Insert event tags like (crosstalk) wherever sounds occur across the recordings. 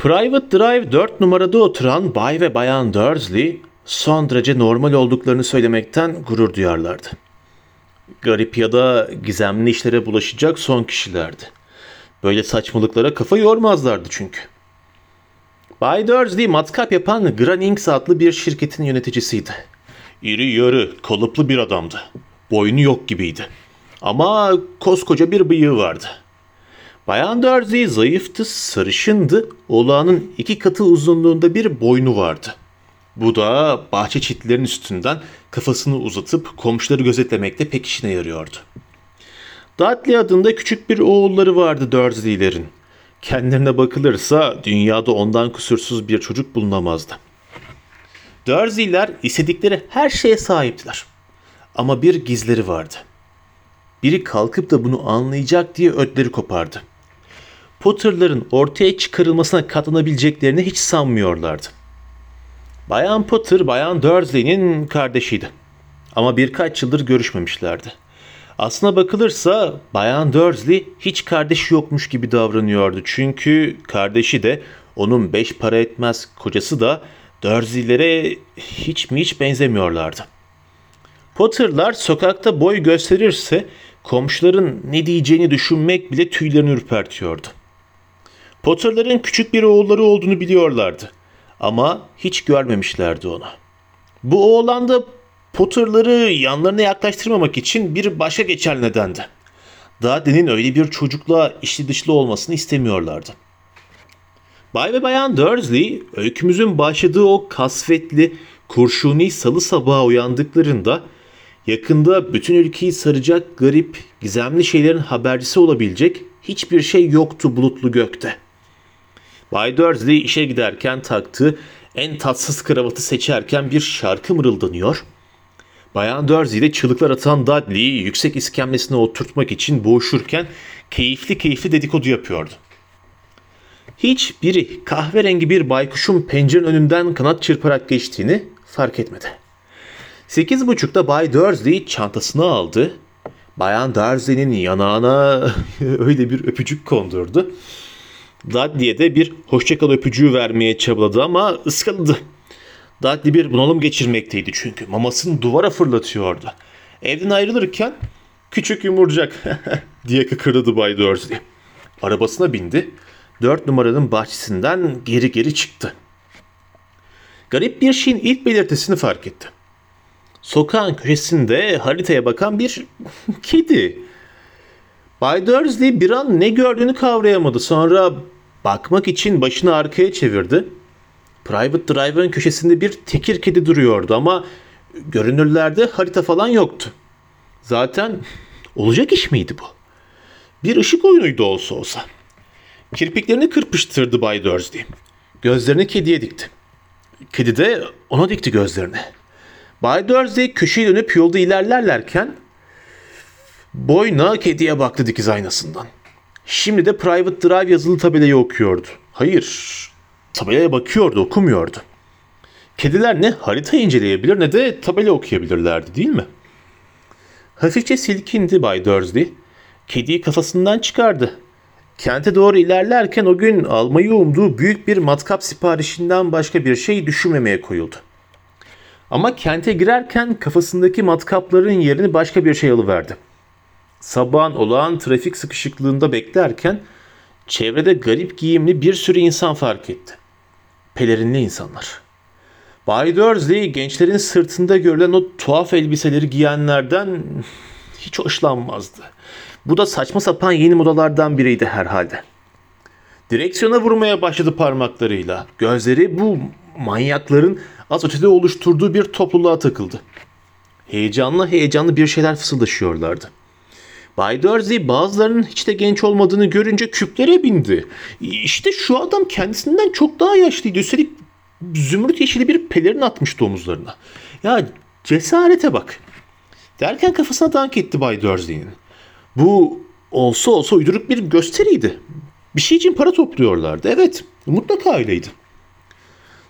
Private Drive 4 numarada oturan Bay ve Bayan Dursley son derece normal olduklarını söylemekten gurur duyarlardı. Garip ya da gizemli işlere bulaşacak son kişilerdi. Böyle saçmalıklara kafa yormazlardı çünkü. Bay Dursley matkap yapan Granings adlı bir şirketin yöneticisiydi. İri yarı, kalıplı bir adamdı. Boynu yok gibiydi. Ama koskoca bir bıyığı vardı. Bayan Dursley zayıftı, sarışındı, olağanın iki katı uzunluğunda bir boynu vardı. Bu da bahçe çitlerinin üstünden kafasını uzatıp komşuları gözetlemekte pek işine yarıyordu. Dudley adında küçük bir oğulları vardı Dursley'lerin. Kendilerine bakılırsa dünyada ondan kusursuz bir çocuk bulunamazdı. Dursley'ler istedikleri her şeye sahiptiler. Ama bir gizleri vardı. Biri kalkıp da bunu anlayacak diye ötleri kopardı. Potter'ların ortaya çıkarılmasına katlanabileceklerini hiç sanmıyorlardı. Bayan Potter, Bayan Dursley'nin kardeşiydi. Ama birkaç yıldır görüşmemişlerdi. Aslına bakılırsa Bayan Dursley hiç kardeşi yokmuş gibi davranıyordu. Çünkü kardeşi de onun beş para etmez kocası da Dursley'lere hiç mi hiç benzemiyorlardı. Potter'lar sokakta boy gösterirse komşuların ne diyeceğini düşünmek bile tüylerini ürpertiyordu. Potter'ların küçük bir oğulları olduğunu biliyorlardı. Ama hiç görmemişlerdi onu. Bu oğlan da Potter'ları yanlarına yaklaştırmamak için bir başa geçer nedendi. Dudley'nin öyle bir çocukla içli dışlı olmasını istemiyorlardı. Bay ve Bayan Dursley öykümüzün başladığı o kasvetli kurşuni salı sabahı uyandıklarında yakında bütün ülkeyi saracak garip, gizemli şeylerin habercisi olabilecek hiçbir şey yoktu bulutlu gökte. Bay Dursley işe giderken taktığı en tatsız kravatı seçerken bir şarkı mırıldanıyor. Bayan Dursley de çığlıklar atan Dudley'i yüksek iskemlesine oturtmak için boğuşurken keyifli keyifli dedikodu yapıyordu. Hiç biri kahverengi bir baykuşun pencerenin önünden kanat çırparak geçtiğini fark etmedi. Sekiz buçukta Bay Dursley çantasını aldı. Bayan Dursley'nin yanağına (laughs) öyle bir öpücük kondurdu. Dudley'e de bir hoşçakal öpücüğü vermeye çabaladı ama ıskaladı. Dudley bir bunalım geçirmekteydi çünkü mamasını duvara fırlatıyordu. Evden ayrılırken küçük yumurcak (laughs) diye kıkırdadı Bay Dursley. Arabasına bindi. Dört numaranın bahçesinden geri geri çıktı. Garip bir şeyin ilk belirtisini fark etti. Sokağın köşesinde haritaya bakan bir (laughs) kedi. Bay Dursley bir an ne gördüğünü kavrayamadı. Sonra bakmak için başını arkaya çevirdi. Private Drive'ın köşesinde bir tekir kedi duruyordu ama görünürlerde harita falan yoktu. Zaten olacak iş miydi bu? Bir ışık oyunuydu olsa olsa. Kirpiklerini kırpıştırdı Bay Dursley. Gözlerini kediye dikti. Kedi de ona dikti gözlerini. Bay Dursley köşeye dönüp yolda ilerlerlerken boyna kediye baktı dikiz aynasından. Şimdi de Private Drive yazılı tabelayı okuyordu. Hayır, tabelaya bakıyordu, okumuyordu. Kediler ne harita inceleyebilir ne de tabela okuyabilirlerdi değil mi? Hafifçe silkindi Bay Dursley. Kediyi kafasından çıkardı. Kente doğru ilerlerken o gün almayı umduğu büyük bir matkap siparişinden başka bir şey düşünmemeye koyuldu. Ama kente girerken kafasındaki matkapların yerini başka bir şey alıverdi. Sabahın olağan trafik sıkışıklığında beklerken çevrede garip giyimli bir sürü insan fark etti. Pelerinli insanlar. Bay Dursley gençlerin sırtında görülen o tuhaf elbiseleri giyenlerden hiç hoşlanmazdı. Bu da saçma sapan yeni modalardan biriydi herhalde. Direksiyona vurmaya başladı parmaklarıyla. Gözleri bu manyakların az ötede oluşturduğu bir topluluğa takıldı. Heyecanlı heyecanlı bir şeyler fısıldaşıyorlardı. Bay Dursley bazılarının hiç de genç olmadığını görünce küplere bindi. İşte şu adam kendisinden çok daha yaşlıydı. Üstelik zümrüt yeşili bir pelerin atmıştı omuzlarına. Ya cesarete bak. Derken kafasına dank etti Bay Dursley'nin. Bu olsa olsa uyduruk bir gösteriydi. Bir şey için para topluyorlardı. Evet, mutlaka öyleydi.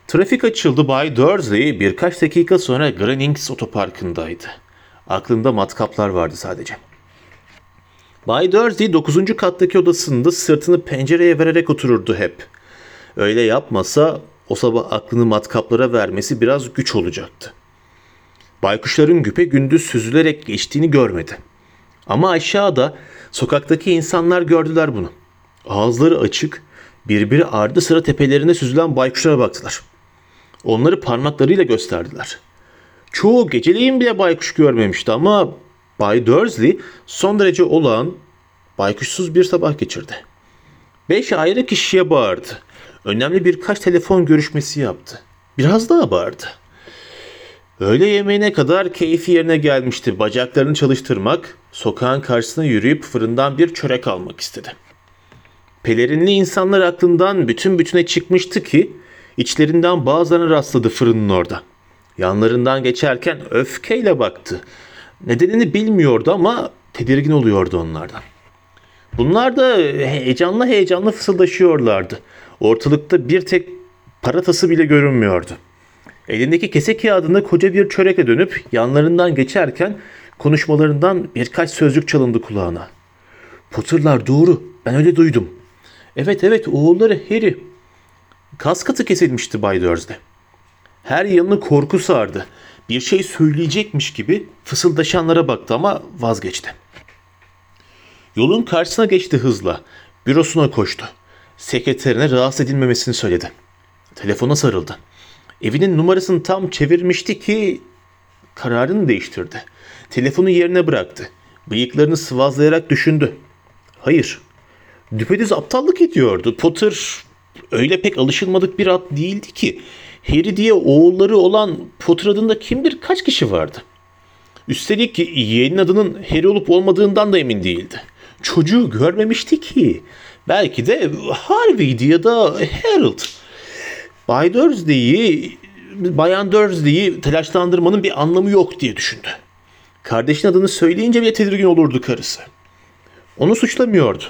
Trafik açıldı. Bay Dursley birkaç dakika sonra Greenings otoparkındaydı. Aklında matkaplar vardı sadece. Bay Dursley 9. kattaki odasında sırtını pencereye vererek otururdu hep. Öyle yapmasa o sabah aklını matkaplara vermesi biraz güç olacaktı. Baykuşların güpe gündüz süzülerek geçtiğini görmedi. Ama aşağıda sokaktaki insanlar gördüler bunu. Ağızları açık, birbiri ardı sıra tepelerine süzülen baykuşlara baktılar. Onları parmaklarıyla gösterdiler. Çoğu geceleyin bile baykuş görmemişti ama Bay Dursley son derece olağan, baykuşsuz bir sabah geçirdi. Beş ayrı kişiye bağırdı. Önemli birkaç telefon görüşmesi yaptı. Biraz daha bağırdı. Öğle yemeğine kadar keyfi yerine gelmişti. Bacaklarını çalıştırmak, sokağın karşısına yürüyüp fırından bir çörek almak istedi. Pelerinli insanlar aklından bütün bütüne çıkmıştı ki içlerinden bazılarına rastladı fırının orada. Yanlarından geçerken öfkeyle baktı. Nedenini bilmiyordu ama tedirgin oluyordu onlardan. Bunlar da heyecanlı heyecanlı fısıldaşıyorlardı. Ortalıkta bir tek paratası bile görünmüyordu. Elindeki kese kağıdında koca bir çörekle dönüp yanlarından geçerken konuşmalarından birkaç sözcük çalındı kulağına. Potterlar doğru. Ben öyle duydum. Evet evet oğulları Harry. Kas katı kesilmişti Bay Dursley. Her yanını korku sardı. Bir şey söyleyecekmiş gibi fısıldaşanlara baktı ama vazgeçti. Yolun karşısına geçti hızla. Bürosuna koştu. Sekreterine rahatsız edilmemesini söyledi. Telefona sarıldı. Evinin numarasını tam çevirmişti ki kararını değiştirdi. Telefonu yerine bıraktı. Bıyıklarını sıvazlayarak düşündü. Hayır. Düpedüz aptallık ediyordu. Potter öyle pek alışılmadık bir at değildi ki. Harry diye oğulları olan Potter adında kim bilir kaç kişi vardı. Üstelik yeğenin adının Harry olup olmadığından da emin değildi. Çocuğu görmemişti ki. Belki de Harvey'di ya da Harold. Bay Dursley'i, Bayan Dursley'i telaşlandırmanın bir anlamı yok diye düşündü. Kardeşin adını söyleyince bile tedirgin olurdu karısı. Onu suçlamıyordu.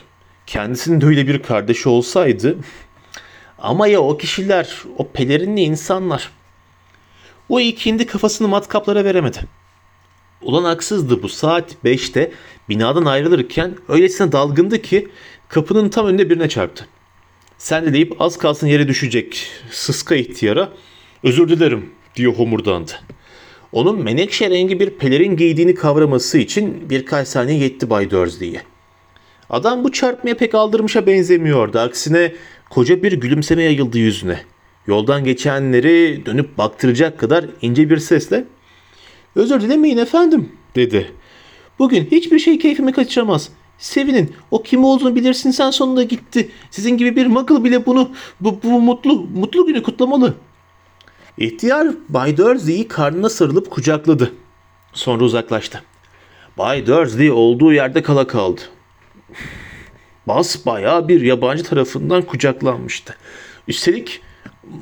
Kendisinin de öyle bir kardeşi olsaydı... Ama ya o kişiler, o pelerinli insanlar. O ikindi kafasını matkaplara veremedi. Ulan haksızdı bu saat 5'te binadan ayrılırken öylesine dalgındı ki kapının tam önünde birine çarptı. Sen de deyip az kalsın yere düşecek sıska ihtiyara özür dilerim diye homurdandı. Onun menekşe rengi bir pelerin giydiğini kavraması için birkaç saniye yetti Bay Dursley'e. Adam bu çarpmaya pek aldırmışa benzemiyordu. Aksine koca bir gülümseme yayıldı yüzüne. Yoldan geçenleri dönüp baktıracak kadar ince bir sesle ''Özür dilemeyin efendim'' dedi. ''Bugün hiçbir şey keyfimi kaçıramaz. Sevinin. O kim olduğunu bilirsin sen sonunda gitti. Sizin gibi bir muggle bile bunu bu, bu mutlu mutlu günü kutlamalı.'' İhtiyar Bay Dursley'i karnına sarılıp kucakladı. Sonra uzaklaştı. Bay Dursley olduğu yerde kala kaldı. Bas bayağı bir yabancı tarafından kucaklanmıştı. Üstelik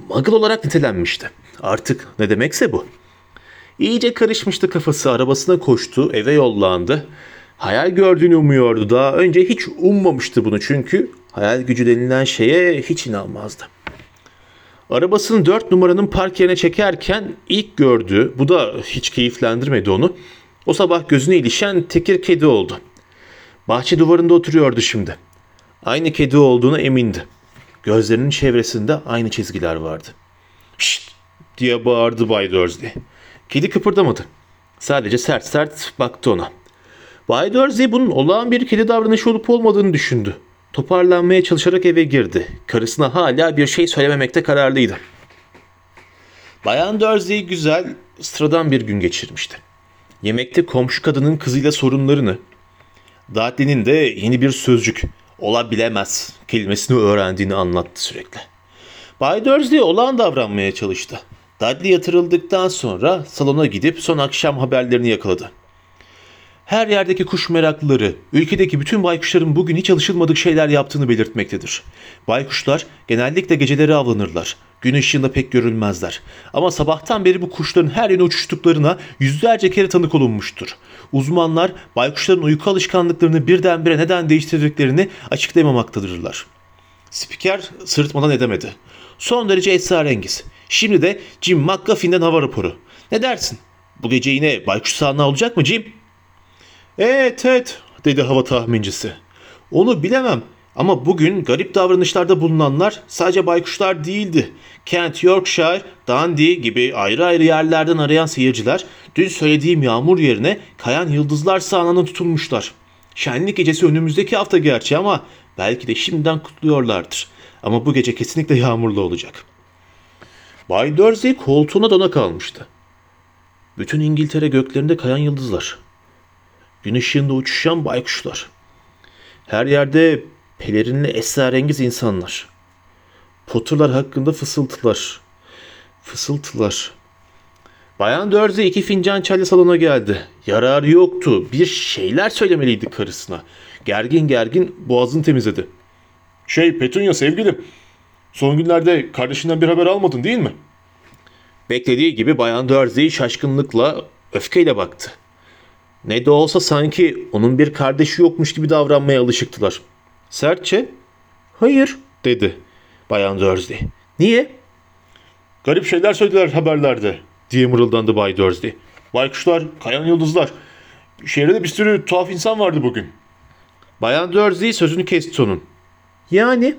muggle olarak nitelenmişti. Artık ne demekse bu. İyice karışmıştı kafası. Arabasına koştu, eve yollandı. Hayal gördüğünü umuyordu. Daha önce hiç ummamıştı bunu çünkü hayal gücü denilen şeye hiç inanmazdı. Arabasını dört numaranın park yerine çekerken ilk gördüğü, bu da hiç keyiflendirmedi onu, o sabah gözüne ilişen tekir kedi oldu. Bahçe duvarında oturuyordu şimdi. Aynı kedi olduğuna emindi. Gözlerinin çevresinde aynı çizgiler vardı. Şşt diye bağırdı Bay Dursley. Kedi kıpırdamadı. Sadece sert sert baktı ona. Bay Dursley bunun olağan bir kedi davranışı olup olmadığını düşündü. Toparlanmaya çalışarak eve girdi. Karısına hala bir şey söylememekte kararlıydı. Bayan Dursley güzel, sıradan bir gün geçirmişti. Yemekte komşu kadının kızıyla sorunlarını, Dudley'nin de yeni bir sözcük, olabilemez kelimesini öğrendiğini anlattı sürekli. Bay Dursley olağan davranmaya çalıştı. Dudley yatırıldıktan sonra salona gidip son akşam haberlerini yakaladı. Her yerdeki kuş meraklıları, ülkedeki bütün baykuşların bugün hiç alışılmadık şeyler yaptığını belirtmektedir. Baykuşlar genellikle geceleri avlanırlar. Gün ışığında pek görülmezler. Ama sabahtan beri bu kuşların her yöne uçuştuklarına yüzlerce kere tanık olunmuştur. Uzmanlar baykuşların uyku alışkanlıklarını birdenbire neden değiştirdiklerini açıklayamamaktadırlar. Spiker sırıtmadan edemedi. Son derece esrarengiz. Şimdi de Jim McGuffin'den hava raporu. Ne dersin? Bu gece yine baykuş sahne olacak mı Jim? Evet evet dedi hava tahmincisi. Onu bilemem. Ama bugün garip davranışlarda bulunanlar sadece baykuşlar değildi. Kent, Yorkshire, Dundee gibi ayrı ayrı yerlerden arayan seyirciler dün söylediğim yağmur yerine kayan yıldızlar sahnına tutulmuşlar. Şenlik gecesi önümüzdeki hafta gerçi ama belki de şimdiden kutluyorlardır. Ama bu gece kesinlikle yağmurlu olacak. Bay Dursley koltuğuna dona kalmıştı. Bütün İngiltere göklerinde kayan yıldızlar. Gün ışığında uçuşan baykuşlar. Her yerde pelerinli esrarengiz insanlar. Potterlar hakkında fısıltılar. Fısıltılar. Bayan Dursley iki fincan çayla salona geldi. Yararı yoktu. Bir şeyler söylemeliydi karısına. Gergin gergin boğazını temizledi. Şey Petunia sevgilim. Son günlerde kardeşinden bir haber almadın değil mi? Beklediği gibi Bayan Dursley şaşkınlıkla, öfkeyle baktı. Ne de olsa sanki onun bir kardeşi yokmuş gibi davranmaya alışıktılar. Sertçe, hayır dedi Bayan Dursley. Niye? Garip şeyler söylediler haberlerde. diye mırıldandı Bay Dursley. Baykuşlar, kayan yıldızlar. Şehirde bir sürü tuhaf insan vardı bugün. Bayan Dursley sözünü kesti onun. Yani?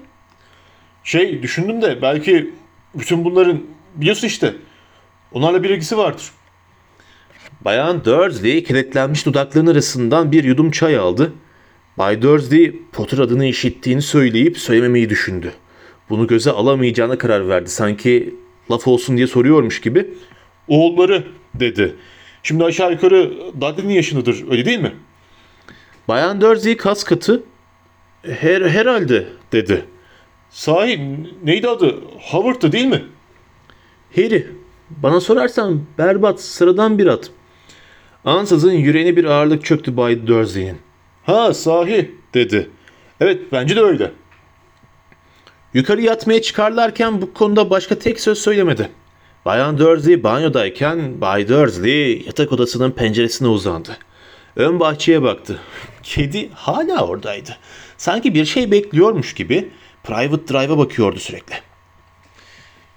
Şey düşündüm de belki bütün bunların biliyorsun işte. Onlarla bir ilgisi vardır. Bayan Dursley kilitlenmiş dudaklarının arasından bir yudum çay aldı. Bay Dursley Potter adını işittiğini söyleyip söylememeyi düşündü. Bunu göze alamayacağına karar verdi. Sanki laf olsun diye soruyormuş gibi. Oğulları dedi. Şimdi aşağı yukarı Dudley'nin yaşındadır öyle değil mi? Bayan Dursley kas katı her, herhalde dedi. Sahi neydi adı? Howard'dı değil mi? Harry, bana sorarsan berbat, sıradan bir at. Ansızın yüreğine bir ağırlık çöktü Bay Dursley'in. Ha sahi dedi. Evet bence de öyle. Yukarı yatmaya çıkarlarken bu konuda başka tek söz söylemedi. Bayan Dursley banyodayken Bay Dursley yatak odasının penceresine uzandı. Ön bahçeye baktı. (laughs) Kedi hala oradaydı. Sanki bir şey bekliyormuş gibi Private Drive'a bakıyordu sürekli.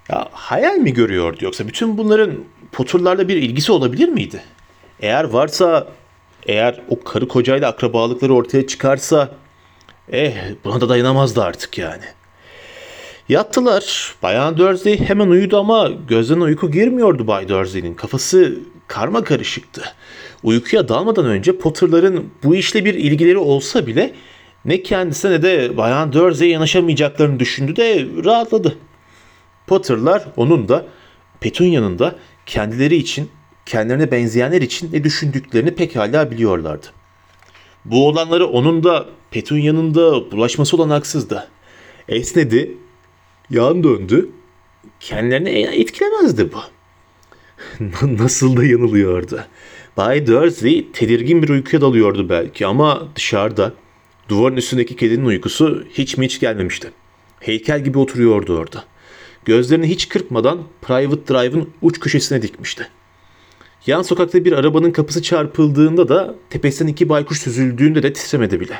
Ya hayal mi görüyordu yoksa bütün bunların Potter'larla bir ilgisi olabilir miydi? Eğer varsa, eğer o karı kocayla akrabalıkları ortaya çıkarsa, eh buna da dayanamazdı artık yani. Yattılar. Bayan Dursley hemen uyudu ama gözlerine uyku girmiyordu Bay Dursley'nin. Kafası karma karışıktı. Uykuya dalmadan önce Potter'ların bu işle bir ilgileri olsa bile ne kendisine ne de Bayan Dursley'e yanaşamayacaklarını düşündü de rahatladı. Potter'lar onun da Petunia'nın da kendileri için, kendilerine benzeyenler için ne düşündüklerini pekala biliyorlardı. Bu olanları onun da Petunia'nın da bulaşması olan haksızdı. Esnedi, yan döndü. Kendilerini etkilemezdi bu. Nasıl da yanılıyordu. Bay Dursley tedirgin bir uykuya dalıyordu belki ama dışarıda duvarın üstündeki kedinin uykusu hiç mi hiç gelmemişti. Heykel gibi oturuyordu orada. Gözlerini hiç kırpmadan Private Drive'ın uç köşesine dikmişti. Yan sokakta bir arabanın kapısı çarpıldığında da tepesinden iki baykuş süzüldüğünde de titremedi bile.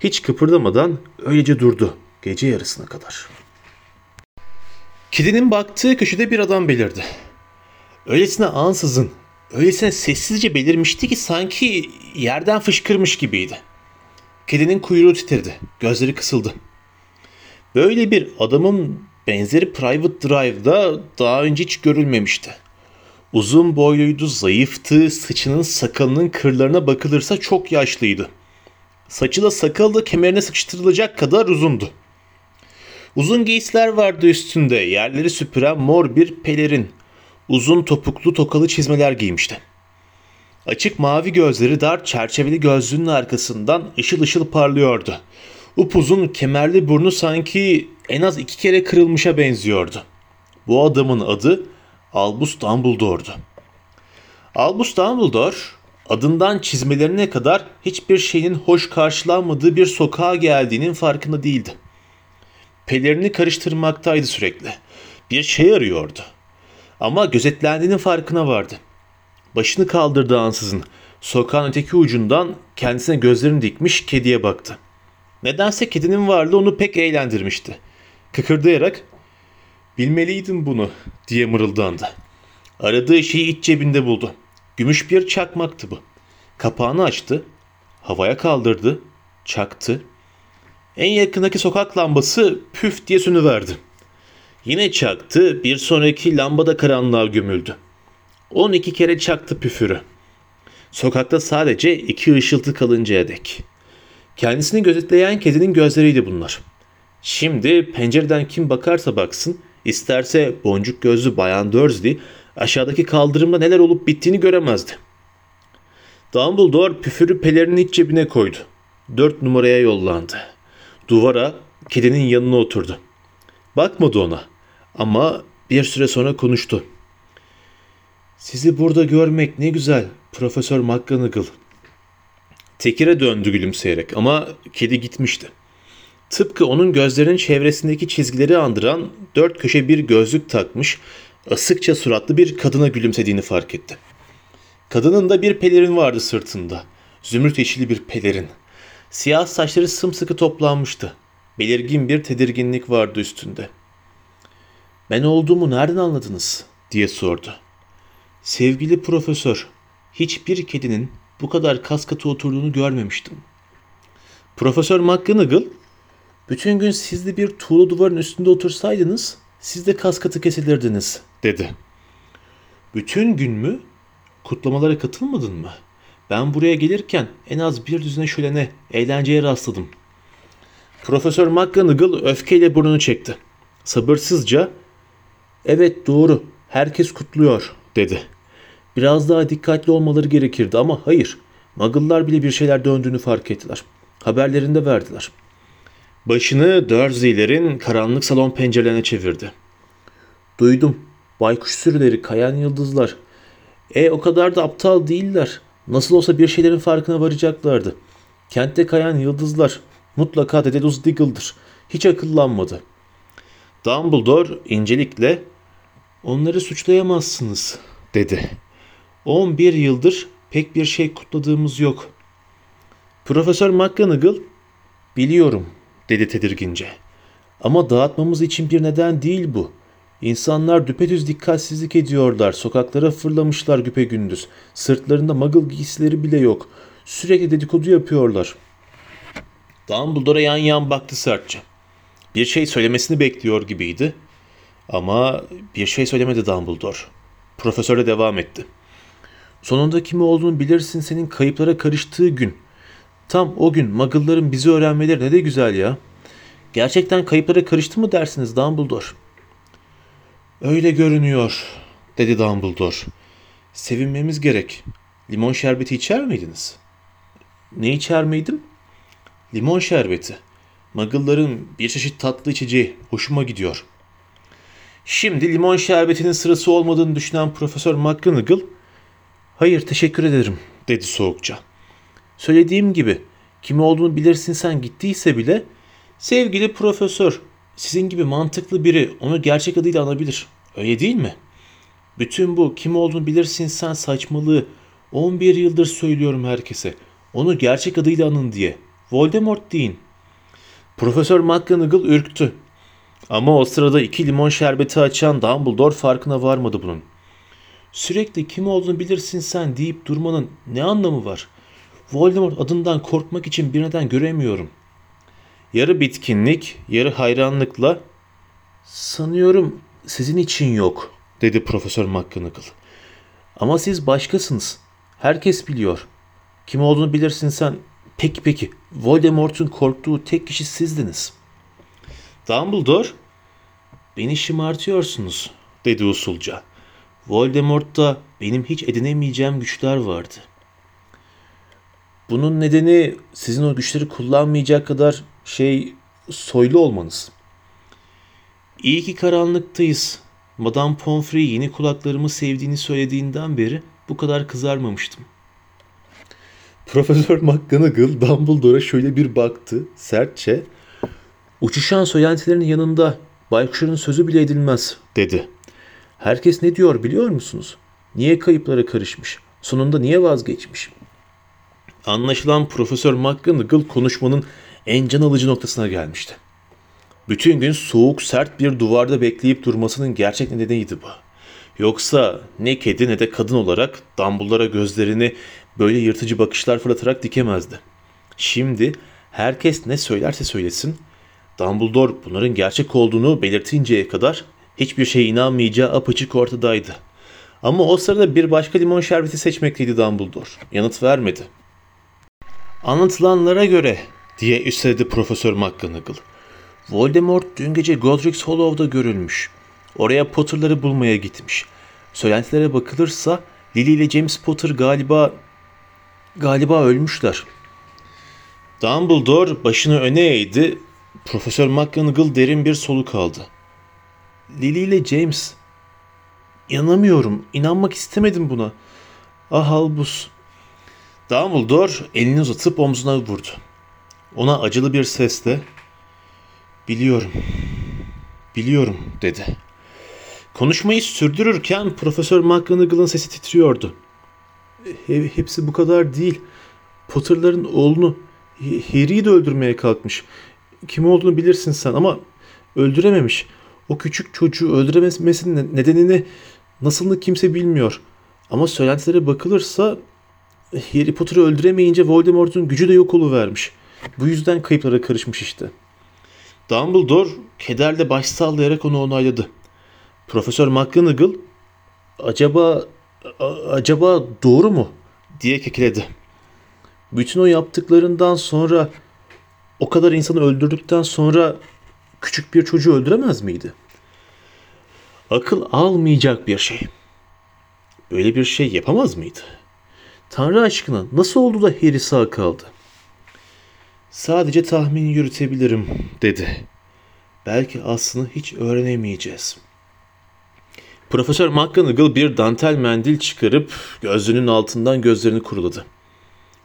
Hiç kıpırdamadan öylece durdu gece yarısına kadar. Kedinin baktığı köşede bir adam belirdi. Öylesine ansızın, öylesine sessizce belirmişti ki sanki yerden fışkırmış gibiydi. Kedinin kuyruğu titredi, gözleri kısıldı. Böyle bir adamın benzeri Private Drive'da daha önce hiç görülmemişti. Uzun boyluydu, zayıftı, saçının sakalının kırlarına bakılırsa çok yaşlıydı. Saçı da sakalı da kemerine sıkıştırılacak kadar uzundu. Uzun giysiler vardı üstünde, yerleri süpüren mor bir pelerin. Uzun topuklu tokalı çizmeler giymişti. Açık mavi gözleri dar çerçeveli gözlüğünün arkasından ışıl ışıl parlıyordu. Upuzun kemerli burnu sanki en az iki kere kırılmışa benziyordu. Bu adamın adı Albus Dumbledore'du. Albus Dumbledore adından çizmelerine kadar hiçbir şeyin hoş karşılanmadığı bir sokağa geldiğinin farkında değildi. Pelerini karıştırmaktaydı sürekli. Bir şey arıyordu. Ama gözetlendiğinin farkına vardı. Başını kaldırdı ansızın. Sokağın öteki ucundan kendisine gözlerini dikmiş kediye baktı. Nedense kedinin varlığı onu pek eğlendirmişti. Kıkırdayarak ''Bilmeliydim bunu'' diye mırıldandı. Aradığı şeyi iç cebinde buldu. Gümüş bir çakmaktı bu. Kapağını açtı, havaya kaldırdı, çaktı. En yakındaki sokak lambası püf diye sönüverdi. Yine çaktı, bir sonraki lamba da karanlığa gömüldü. 12 kere çaktı püfürü. Sokakta sadece iki ışıltı kalıncaya dek. Kendisini gözetleyen kedinin gözleriydi bunlar. Şimdi pencereden kim bakarsa baksın, isterse boncuk gözlü Bayan Dursley aşağıdaki kaldırımda neler olup bittiğini göremezdi. Dumbledore püfürü pelerinin iç cebine koydu. Dört numaraya yollandı. Duvara kedinin yanına oturdu. Bakmadı ona ama bir süre sonra konuştu. Sizi burada görmek ne güzel Profesör McGonagall. Tekir'e döndü gülümseyerek ama kedi gitmişti. Tıpkı onun gözlerinin çevresindeki çizgileri andıran dört köşe bir gözlük takmış, asıkça suratlı bir kadına gülümsediğini fark etti. Kadının da bir pelerin vardı sırtında. Zümrüt yeşili bir pelerin. Siyah saçları sımsıkı toplanmıştı. Belirgin bir tedirginlik vardı üstünde. Ben olduğumu nereden anladınız? diye sordu. Sevgili profesör, hiçbir kedinin bu kadar kas katı oturduğunu görmemiştim. Profesör McGonagall, bütün gün siz de bir tuğla duvarın üstünde otursaydınız, siz de kas katı kesilirdiniz, dedi. Bütün gün mü? Kutlamalara katılmadın mı? Ben buraya gelirken en az bir düzine şölene, eğlenceye rastladım. Profesör McGonagall öfkeyle burnunu çekti. Sabırsızca, evet doğru, herkes kutluyor, dedi. Biraz daha dikkatli olmaları gerekirdi ama hayır. Muggle'lar bile bir şeyler döndüğünü fark ettiler. Haberlerinde verdiler. Başını Dursley'lerin karanlık salon pencerelerine çevirdi. Duydum. Baykuş sürüleri, kayan yıldızlar. E o kadar da aptal değiller. Nasıl olsa bir şeylerin farkına varacaklardı. Kentte kayan yıldızlar. Mutlaka Dedalus Diggle'dır. Hiç akıllanmadı. Dumbledore incelikle onları suçlayamazsınız dedi. 11 yıldır pek bir şey kutladığımız yok. Profesör McGonagall biliyorum dedi tedirgince. Ama dağıtmamız için bir neden değil bu. İnsanlar düpedüz dikkatsizlik ediyorlar. Sokaklara fırlamışlar güpe gündüz. Sırtlarında muggle giysileri bile yok. Sürekli dedikodu yapıyorlar. Dumbledore'a yan yan baktı sertçe. Bir şey söylemesini bekliyor gibiydi. Ama bir şey söylemedi Dumbledore. Profesör de devam etti. Sonunda kim olduğunu bilirsin senin kayıplara karıştığı gün. Tam o gün Muggle'ların bizi öğrenmeleri ne de güzel ya. Gerçekten kayıplara karıştı mı dersiniz Dumbledore? Öyle görünüyor, dedi Dumbledore. Sevinmemiz gerek. Limon şerbeti içer miydiniz? Ne içer miydim? Limon şerbeti. Muggle'ların bir çeşit tatlı içeceği hoşuma gidiyor. Şimdi limon şerbetinin sırası olmadığını düşünen Profesör McGonagall, "Hayır, teşekkür ederim." dedi soğukça. Söylediğim gibi, kim olduğunu bilirsin sen gittiyse bile, sevgili profesör, sizin gibi mantıklı biri onu gerçek adıyla anabilir. Öyle değil mi? Bütün bu kim olduğunu bilirsin sen saçmalığı 11 yıldır söylüyorum herkese. Onu gerçek adıyla anın diye. Voldemort deyin. Profesör McGonagall ürktü. Ama o sırada iki limon şerbeti açan Dumbledore farkına varmadı bunun. Sürekli kim olduğunu bilirsin sen deyip durmanın ne anlamı var? Voldemort adından korkmak için bir neden göremiyorum. Yarı bitkinlik, yarı hayranlıkla sanıyorum sizin için yok dedi Profesör McGonagall. Ama siz başkasınız. Herkes biliyor. Kim olduğunu bilirsin sen. Peki peki. Voldemort'un korktuğu tek kişi sizdiniz. Dumbledore, beni şımartıyorsunuz dedi usulca. Voldemort'ta benim hiç edinemeyeceğim güçler vardı. Bunun nedeni sizin o güçleri kullanmayacak kadar şey soylu olmanız. İyi ki karanlıktayız. Madame Pomfrey yeni kulaklarımı sevdiğini söylediğinden beri bu kadar kızarmamıştım. Profesör McGonagall Dumbledore'a şöyle bir baktı sertçe. Uçuşan söylentilerin yanında baykuşların sözü bile edilmez dedi. Herkes ne diyor biliyor musunuz? Niye kayıplara karışmış? Sonunda niye vazgeçmiş? Anlaşılan Profesör McGonagall konuşmanın en can alıcı noktasına gelmişti. Bütün gün soğuk sert bir duvarda bekleyip durmasının gerçek nedeniydi bu. Yoksa ne kedi ne de kadın olarak Dumbledore'a gözlerini böyle yırtıcı bakışlar fırlatarak dikemezdi. Şimdi Herkes ne söylerse söylesin, Dumbledore bunların gerçek olduğunu belirtinceye kadar hiçbir şeye inanmayacağı apaçık ortadaydı. Ama o sırada bir başka limon şerbeti seçmekteydi Dumbledore. Yanıt vermedi. Anlatılanlara göre diye üstledi Profesör McGonagall. Voldemort dün gece Godric's Hollow'da görülmüş. Oraya Potter'ları bulmaya gitmiş. Söylentilere bakılırsa Lily ile James Potter galiba galiba ölmüşler. Dumbledore başını öne eğdi. Profesör McGonagall derin bir soluk aldı. Lily ile James. İnanamıyorum. İnanmak istemedim buna. Ah Albus. Dumbledore elini uzatıp omzuna vurdu. Ona acılı bir sesle "Biliyorum. Biliyorum." dedi. Konuşmayı sürdürürken Profesör McGonagall'ın sesi titriyordu. "He- hepsi bu kadar değil. Potter'ların oğlunu Harry'i de öldürmeye kalkmış. Kim olduğunu bilirsin sen ama öldürememiş. O küçük çocuğu öldürememesinin ne- nedenini nasılını kimse bilmiyor. Ama söylentilere bakılırsa Harry Potter'ı öldüremeyince Voldemort'un gücü de yok oluvermiş. Bu yüzden kayıplara karışmış işte. Dumbledore kederle baş sallayarak onu onayladı. Profesör McGonagall acaba acaba doğru mu diye kekeledi. Bütün o yaptıklarından sonra o kadar insanı öldürdükten sonra küçük bir çocuğu öldüremez miydi? Akıl almayacak bir şey. Böyle bir şey yapamaz mıydı? Tanrı aşkına nasıl oldu da Harry sağ kaldı? Sadece tahmin yürütebilirim dedi. Belki aslını hiç öğrenemeyeceğiz. Profesör McGonagall bir dantel mendil çıkarıp gözlüğünün altından gözlerini kuruladı.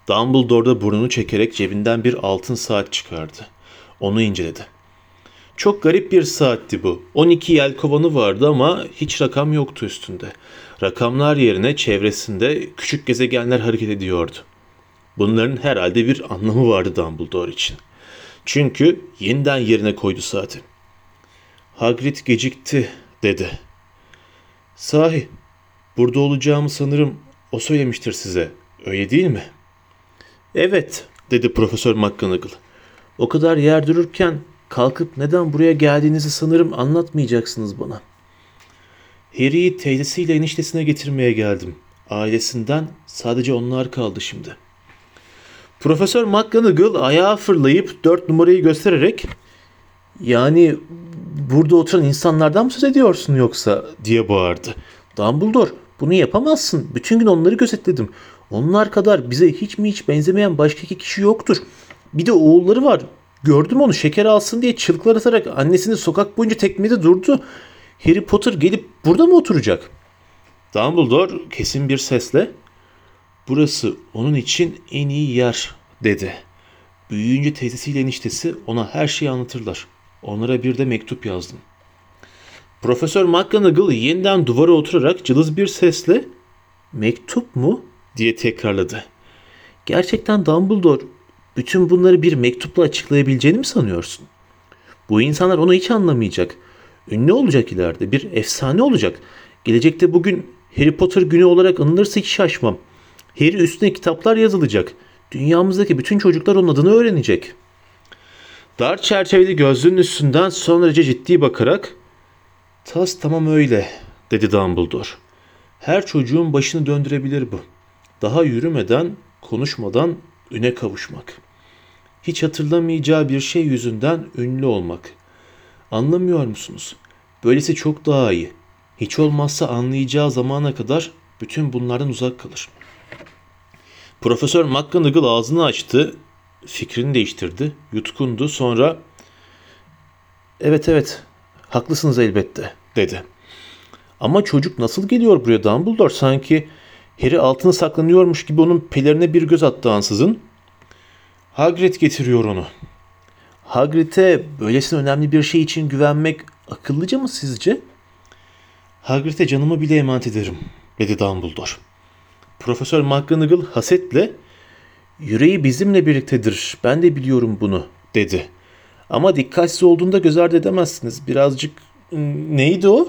Dumbledore da burnunu çekerek cebinden bir altın saat çıkardı. Onu inceledi. Çok garip bir saatti bu. 12 yelkovanı vardı ama hiç rakam yoktu üstünde. Rakamlar yerine çevresinde küçük gezegenler hareket ediyordu. Bunların herhalde bir anlamı vardı Dumbledore için. Çünkü yeniden yerine koydu saati. Hagrid gecikti dedi. Sahi, burada olacağımı sanırım o söylemiştir size. Öyle değil mi? Evet, dedi Profesör McGonagall. O kadar yer dururken kalkıp neden buraya geldiğinizi sanırım anlatmayacaksınız bana. Harry'i teyzesiyle eniştesine getirmeye geldim. Ailesinden sadece onlar kaldı şimdi. Profesör McGonagall ayağa fırlayıp dört numarayı göstererek yani burada oturan insanlardan mı söz ediyorsun yoksa diye bağırdı. Dumbledore bunu yapamazsın. Bütün gün onları gözetledim. Onlar kadar bize hiç mi hiç benzemeyen başka iki kişi yoktur. Bir de oğulları var. Gördüm onu şeker alsın diye çığlıklar atarak annesini sokak boyunca tekmede durdu. Harry Potter gelip burada mı oturacak? Dumbledore kesin bir sesle burası onun için en iyi yer dedi. Büyüyünce teyzesiyle eniştesi ona her şeyi anlatırlar. Onlara bir de mektup yazdım. Profesör McGonagall yeniden duvara oturarak cılız bir sesle mektup mu diye tekrarladı. Gerçekten Dumbledore bütün bunları bir mektupla açıklayabileceğini mi sanıyorsun? Bu insanlar onu hiç anlamayacak. Ünlü olacak ileride, bir efsane olacak. Gelecekte bugün Harry Potter günü olarak anılırsa hiç şaşmam. Harry üstüne kitaplar yazılacak. Dünyamızdaki bütün çocuklar onun adını öğrenecek. Dar çerçeveli gözlüğün üstünden son derece ciddi bakarak Tas tamam öyle dedi Dumbledore. Her çocuğun başını döndürebilir bu. Daha yürümeden, konuşmadan üne kavuşmak. Hiç hatırlamayacağı bir şey yüzünden ünlü olmak. Anlamıyor musunuz? Böylesi çok daha iyi. Hiç olmazsa anlayacağı zamana kadar bütün bunlardan uzak kalır. Profesör McGonagall ağzını açtı, fikrini değiştirdi, yutkundu. Sonra "Evet evet, haklısınız elbette." dedi. Ama çocuk nasıl geliyor buraya Dumbledore? Sanki Harry altına saklanıyormuş gibi onun pelerine bir göz attı ansızın. Hagrid getiriyor onu. Hagrid'e böylesine önemli bir şey için güvenmek akıllıca mı sizce? Hagrid'e canımı bile emanet ederim, dedi Dumbledore. Profesör McGonagall hasetle, yüreği bizimle birliktedir, ben de biliyorum bunu, dedi. Ama dikkatsiz olduğunda göz ardı edemezsiniz. Birazcık, neydi o?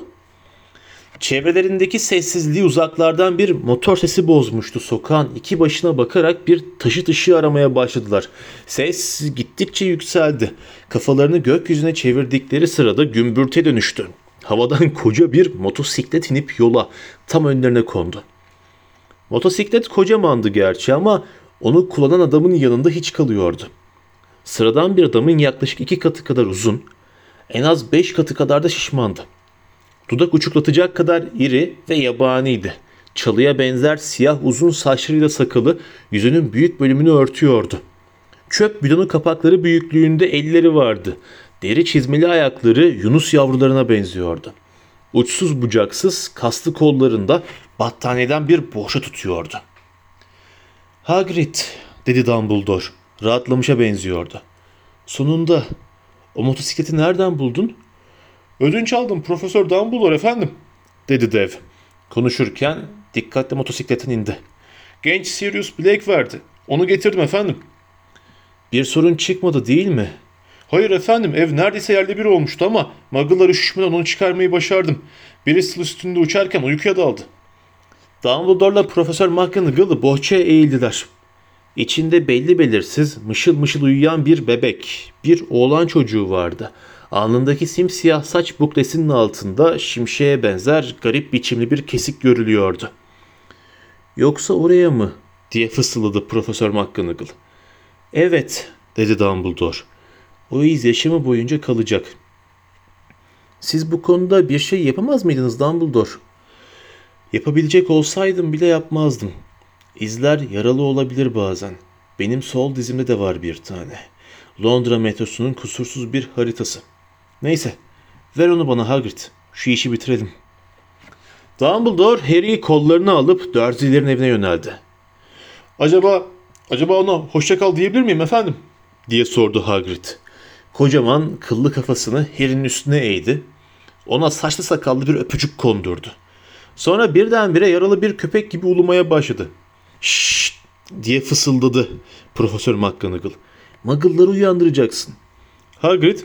Çevrelerindeki sessizliği uzaklardan bir motor sesi bozmuştu. Sokağın iki başına bakarak bir taşıt ışığı aramaya başladılar. Ses gittikçe yükseldi. Kafalarını gökyüzüne çevirdikleri sırada gümbürte dönüştü. Havadan (laughs) koca bir motosiklet inip yola tam önlerine kondu. Motosiklet kocamandı gerçi ama onu kullanan adamın yanında hiç kalıyordu. Sıradan bir adamın yaklaşık iki katı kadar uzun, en az beş katı kadar da şişmandı. Dudak uçuklatacak kadar iri ve yabaniydi. Çalıya benzer siyah uzun saçlarıyla sakalı yüzünün büyük bölümünü örtüyordu. Çöp bidonu kapakları büyüklüğünde elleri vardı. Deri çizmeli ayakları yunus yavrularına benziyordu. Uçsuz bucaksız kaslı kollarında battaniyeden bir boşa tutuyordu. Hagrid dedi Dumbledore. Rahatlamışa benziyordu. Sonunda o motosikleti nereden buldun? Ödünç aldım Profesör Dumbledore efendim. dedi dev. Konuşurken dikkatle motosikletin indi. Genç Sirius Black verdi. Onu getirdim efendim. Bir sorun çıkmadı değil mi? Hayır efendim ev neredeyse yerle bir olmuştu ama muggle'lar üşüşmeden onu çıkarmayı başardım. Bristol üstünde uçarken uykuya daldı. Dumbledore'la Profesör McGonagall bohçaya eğildiler. İçinde belli belirsiz mışıl mışıl uyuyan bir bebek, bir oğlan çocuğu vardı. Alnındaki simsiyah saç buklesinin altında şimşeğe benzer garip biçimli bir kesik görülüyordu. Yoksa oraya mı? diye fısıldadı Profesör McGonagall. Evet, dedi Dumbledore. O iz yaşamı boyunca kalacak. Siz bu konuda bir şey yapamaz mıydınız Dumbledore? Yapabilecek olsaydım bile yapmazdım. İzler yaralı olabilir bazen. Benim sol dizimde de var bir tane. Londra metrosunun kusursuz bir haritası. Neyse, ver onu bana Hagrid. Şu işi bitirelim. Dumbledore Harry'i kollarına alıp Dursley'lerin evine yöneldi. Acaba, acaba ona hoşça kal diyebilir miyim efendim? diye sordu Hagrid. Kocaman kıllı kafasını Harry'nin üstüne eğdi. Ona saçlı sakallı bir öpücük kondurdu. Sonra birdenbire yaralı bir köpek gibi ulumaya başladı. Şşt diye fısıldadı Profesör McGonagall. Muggle'ları uyandıracaksın. Hagrid,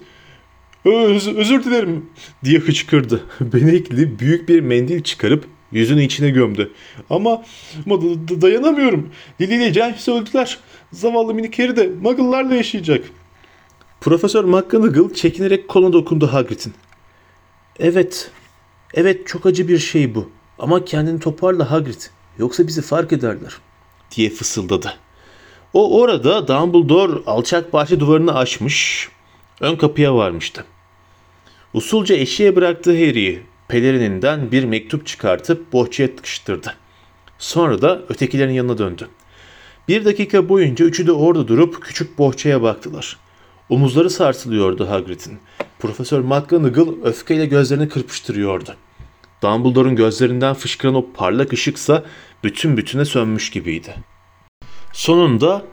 Öz, özür dilerim. diye hıçkırdı. (laughs) Benekli büyük bir mendil çıkarıp yüzünü içine gömdü. Ama, ama da- da- dayanamıyorum. Lily ile James öldüler. Zavallı minik Harry de muggle'larla yaşayacak. Profesör McGonagall çekinerek koluna dokundu Hagrid'in. Evet, evet çok acı bir şey bu. Ama kendini toparla Hagrid. Yoksa bizi fark ederler. Diye fısıldadı. O orada Dumbledore alçak bahçe duvarını aşmış, ön kapıya varmıştı. Usulca eşiğe bıraktığı Harry'i pelerininden bir mektup çıkartıp bohçaya tıkıştırdı. Sonra da ötekilerin yanına döndü. Bir dakika boyunca üçü de orada durup küçük bohçaya baktılar. Omuzları sarsılıyordu Hagrid'in. Profesör McGonagall öfkeyle gözlerini kırpıştırıyordu. Dumbledore'un gözlerinden fışkıran o parlak ışıksa bütün bütüne sönmüş gibiydi. Sonunda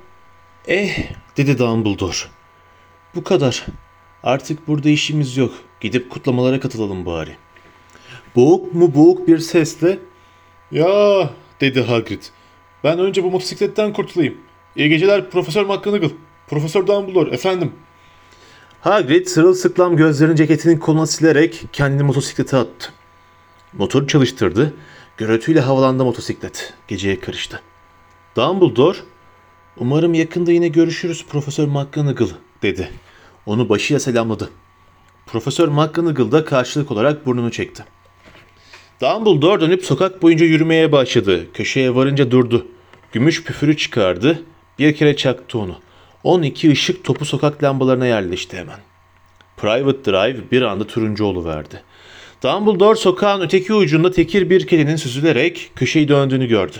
eh dedi Dumbledore. Bu kadar. Artık burada işimiz yok. Gidip kutlamalara katılalım bari. Boğuk mu boğuk bir sesle Ya dedi Hagrid. Ben önce bu motosikletten kurtulayım. İyi geceler Profesör McGonagall. Profesör Dumbledore efendim. Hagrid sırılsıklam gözlerini ceketinin koluna silerek kendini motosiklete attı. Motoru çalıştırdı. Gürültüyle havalandı motosiklet. Geceye karıştı. Dumbledore, umarım yakında yine görüşürüz Profesör McGonagall dedi. Onu başıyla selamladı. Profesör McGonagall da karşılık olarak burnunu çekti. Dumbledore dönüp sokak boyunca yürümeye başladı. Köşeye varınca durdu. Gümüş püfürü çıkardı. Bir kere çaktı onu. 12 ışık topu sokak lambalarına yerleşti hemen. Private Drive bir anda turuncu verdi. Dumbledore sokağın öteki ucunda tekir bir kedinin süzülerek köşeyi döndüğünü gördü.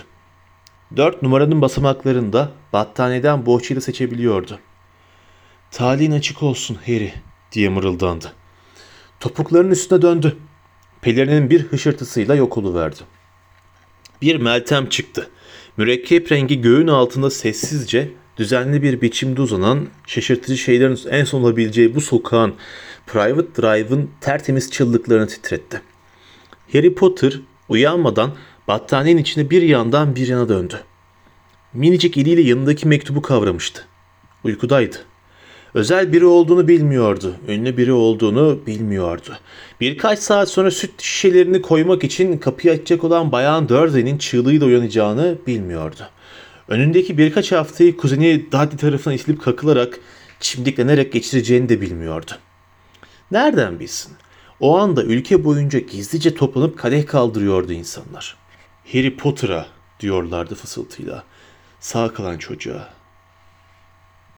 Dört numaranın basamaklarında battaniyeden bohçayla seçebiliyordu. Talihin açık olsun Harry diye mırıldandı. Topuklarının üstüne döndü. Pelerinin bir hışırtısıyla yok oluverdi. Bir meltem çıktı. Mürekkep rengi göğün altında sessizce, düzenli bir biçimde uzanan, şaşırtıcı şeylerin en son olabileceği bu sokağın Private Drive'ın tertemiz çıllıklarını titretti. Harry Potter uyanmadan battaniyenin içine bir yandan bir yana döndü. Minicik eliyle yanındaki mektubu kavramıştı. Uykudaydı. Özel biri olduğunu bilmiyordu. Ünlü biri olduğunu bilmiyordu. Birkaç saat sonra süt şişelerini koymak için kapıyı açacak olan Bayan Dursley'nin çığlığıyla uyanacağını bilmiyordu. Önündeki birkaç haftayı kuzeni Dudley tarafından itilip kakılarak çimdiklenerek geçireceğini de bilmiyordu. Nereden bilsin? O anda ülke boyunca gizlice toplanıp kadeh kaldırıyordu insanlar. Harry Potter'a diyorlardı fısıltıyla. Sağ kalan çocuğa.